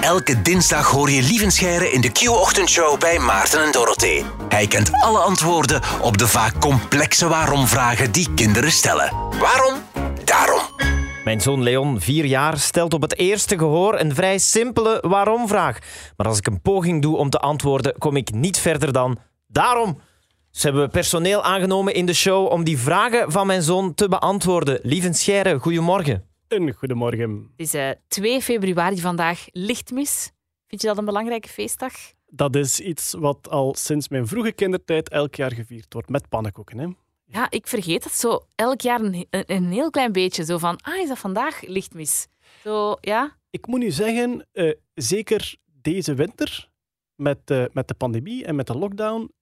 Elke dinsdag hoor je Lievenscheire in de Q-ochtendshow bij Maarten en Dorothee. Hij kent alle antwoorden op de vaak complexe waarom-vragen die kinderen stellen. Waarom? Daarom. Mijn zoon Leon, vier jaar, stelt op het eerste gehoor een vrij simpele waarom-vraag. Maar als ik een poging doe om te antwoorden, kom ik niet verder dan daarom. Dus hebben we personeel aangenomen in de show om die vragen van mijn zoon te beantwoorden. Lieve Scheire, goedemorgen. Een goedemorgen. Het is eh, 2 februari vandaag, lichtmis. Vind je dat een belangrijke feestdag? Dat is iets wat al sinds mijn vroege kindertijd elk jaar gevierd wordt met pannenkoeken. Hè? Ja, ik vergeet het zo elk jaar een, een, een heel klein beetje. Zo van, ah, is dat vandaag lichtmis? Zo, ja. Ik moet nu zeggen, eh, zeker deze winter, met, eh, met de pandemie en met de lockdown,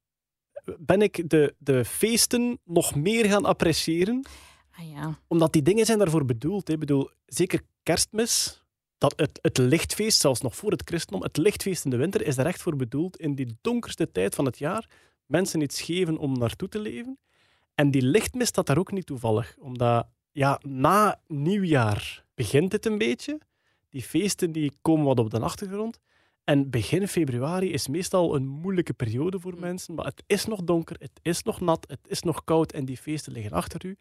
ben ik de, de feesten nog meer gaan appreciëren. Ah ja. Omdat die dingen zijn daarvoor bedoeld. Ik bedoel, zeker kerstmis, dat het, het lichtfeest, zelfs nog voor het christendom, het lichtfeest in de winter is daar echt voor bedoeld. In die donkerste tijd van het jaar mensen iets geven om naartoe te leven. En die lichtmis staat daar ook niet toevallig. Omdat, ja, na nieuwjaar begint het een beetje. Die feesten die komen wat op de achtergrond. En begin februari is meestal een moeilijke periode voor mensen. Maar het is nog donker, het is nog nat, het is nog koud en die feesten liggen achter u.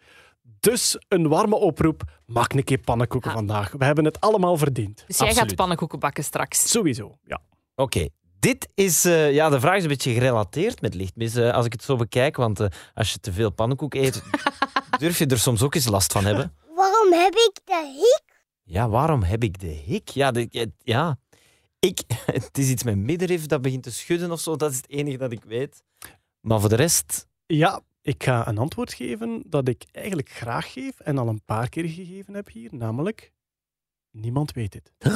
Dus een warme oproep. Maak een keer pannenkoeken vandaag. We hebben het allemaal verdiend. Dus jij gaat pannenkoeken bakken straks. Sowieso, ja. Oké, dit is... eh, ja, de vraag is een beetje gerelateerd met lichtmis, eh, als ik het zo bekijk. Want eh, als je te veel pannenkoek eet, durf je er soms ook eens last van hebben. Waarom heb ik de hik? Ja, waarom heb ik de hik? Ja, de, ja, ja. Ik, het is iets met middenrif dat begint te schudden of zo. Dat is het enige dat ik weet. Maar voor de rest... Ja, ik ga een antwoord geven dat ik eigenlijk graag geef en al een paar keer gegeven heb hier. Namelijk, niemand weet het.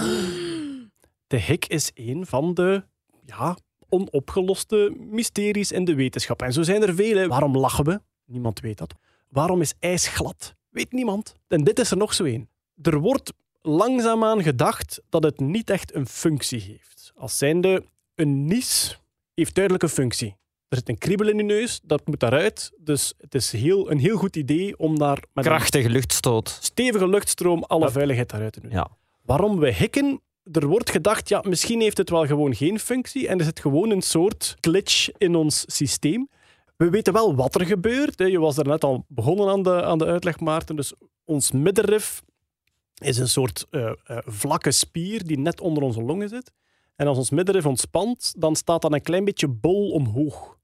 De hik is een van de ja, onopgeloste mysteries in de wetenschap. En zo zijn er vele. Waarom lachen we? Niemand weet dat. Waarom is ijs glad? Weet niemand. En dit is er nog zo één. Er wordt langzaamaan gedacht dat het niet echt een functie heeft. Als zijnde, een nies heeft duidelijk een functie. Er zit een kriebel in je neus, dat moet daaruit. Dus het is heel, een heel goed idee om daar met Krachtige luchtstoot. stevige luchtstroom alle vuiligheid daaruit te doen. Ja. Waarom we hikken? Er wordt gedacht, ja, misschien heeft het wel gewoon geen functie en is het gewoon een soort glitch in ons systeem. We weten wel wat er gebeurt. Je was er net al begonnen aan de, aan de uitleg, Maarten. Dus ons middenrif is een soort eh, eh, vlakke spier die net onder onze longen zit. En als ons middenrif ontspant, dan staat dat een klein beetje bol omhoog.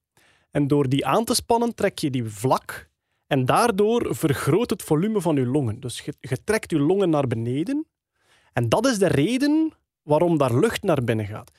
En door die aan te spannen, trek je die vlak. En daardoor vergroot het volume van je longen. Dus je, je trekt je longen naar beneden. En dat is de reden waarom daar lucht naar binnen gaat.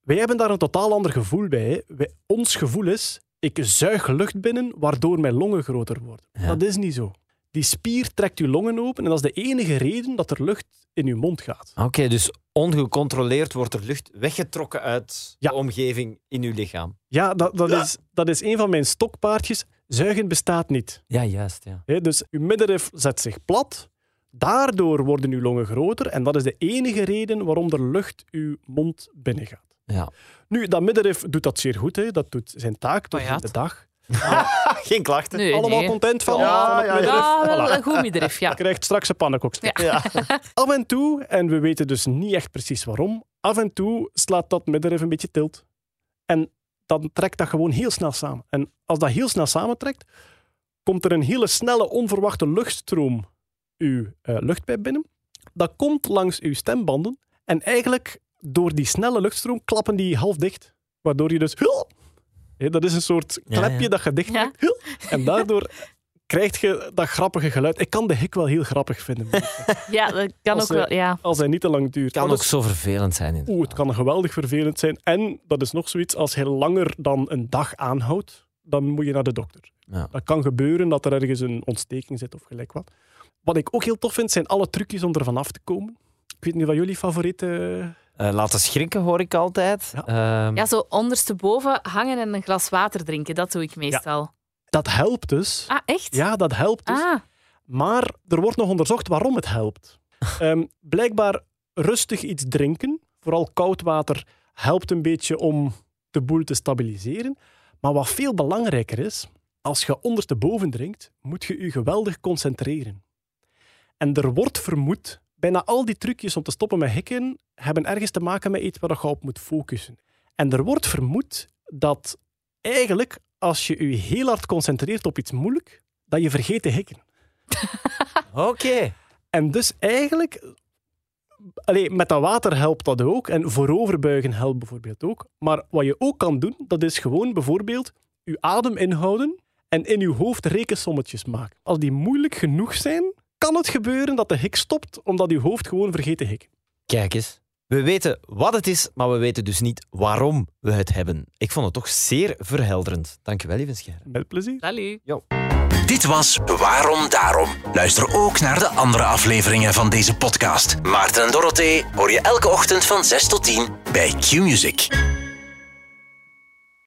Wij hebben daar een totaal ander gevoel bij. Wij- ons gevoel is, ik zuig lucht binnen, waardoor mijn longen groter worden. Ja. Dat is niet zo. Die spier trekt je longen open en dat is de enige reden dat er lucht in je mond gaat. Oké, dus ongecontroleerd wordt er lucht weggetrokken uit Ja. de omgeving in uw lichaam. Ja, dat, dat, Is, dat is een van mijn stokpaardjes. Zuigen bestaat niet. Ja, juist. Ja. Hè, dus uw middenrif zet zich plat. Daardoor worden uw longen groter. En dat is de enige reden waarom er lucht uw mond binnengaat. Ja. Nu, dat middenrif doet dat zeer goed. Hè. Dat doet zijn taak door Oh de dag. Geen klachten. Nee, Allemaal nee. content van, Ja, ja, ja. middenrif? Ja, een goed middenrif, ja. Je krijgt straks een pannenkoek. Ja. Af en toe, en we weten dus niet echt precies waarom, af en toe slaat dat middenrif een beetje tilt. En dan trekt dat gewoon heel snel samen. En als dat heel snel samentrekt, komt er een hele snelle, onverwachte luchtstroom uw eh, luchtpijp binnen. Dat komt langs uw stembanden. En eigenlijk, door die snelle luchtstroom, klappen die half dicht. Waardoor je dus... Dat is een soort klepje ja. dat je dicht Ja. maakt. En daardoor krijg je dat grappige geluid. Ik kan de hik wel heel grappig vinden. Ja, dat kan Als ook wel, ja. Als hij niet te lang duurt. kan Maar ook zo vervelend zijn. Oeh, het kan geweldig vervelend zijn. En dat is nog zoiets, als hij langer dan een dag aanhoudt, dan moet je naar de dokter. Ja. Dat kan gebeuren dat er ergens een ontsteking zit of gelijk wat. Wat ik ook heel tof vind, zijn alle trucjes om er vanaf te komen. Ik weet niet wat jullie favoriete... Eh, laten schrikken hoor ik altijd. Ja. Ehm, Ja, zo ondersteboven hangen en een glas water drinken. Dat doe ik meestal. Dat helpt dus. Ah, echt? Ja, dat helpt dus. Ah, Maar er wordt nog onderzocht waarom het helpt. Ehm, blijkbaar rustig iets drinken, vooral koud water, helpt een beetje om de boel te stabiliseren. Maar wat veel belangrijker is, als je ondersteboven drinkt, moet je je geweldig concentreren. En er wordt vermoed bijna al die trucjes om te stoppen met hikken hebben ergens te maken met iets waar je op moet focussen. En er wordt vermoed dat eigenlijk als je je heel hard concentreert op iets moeilijk, dat je vergeet te hikken. Oké. En dus eigenlijk, allee, met dat water helpt dat ook. En vooroverbuigen helpt bijvoorbeeld ook. Maar wat je ook kan doen, dat is gewoon bijvoorbeeld je adem inhouden en in je hoofd rekensommetjes maken. Als die moeilijk genoeg zijn, kan het gebeuren dat de hik stopt, omdat je hoofd gewoon vergeet te hikken. Kijk eens. We weten wat het is, maar we weten dus niet waarom we het hebben. Ik vond het toch zeer verhelderend. Dankjewel, lieve Scheire. Met plezier. Salut. Dit was Waarom Daarom. Luister ook naar de andere afleveringen van deze podcast. Maarten en Dorothee hoor je elke ochtend van 6 tot 10 bij Q-Music.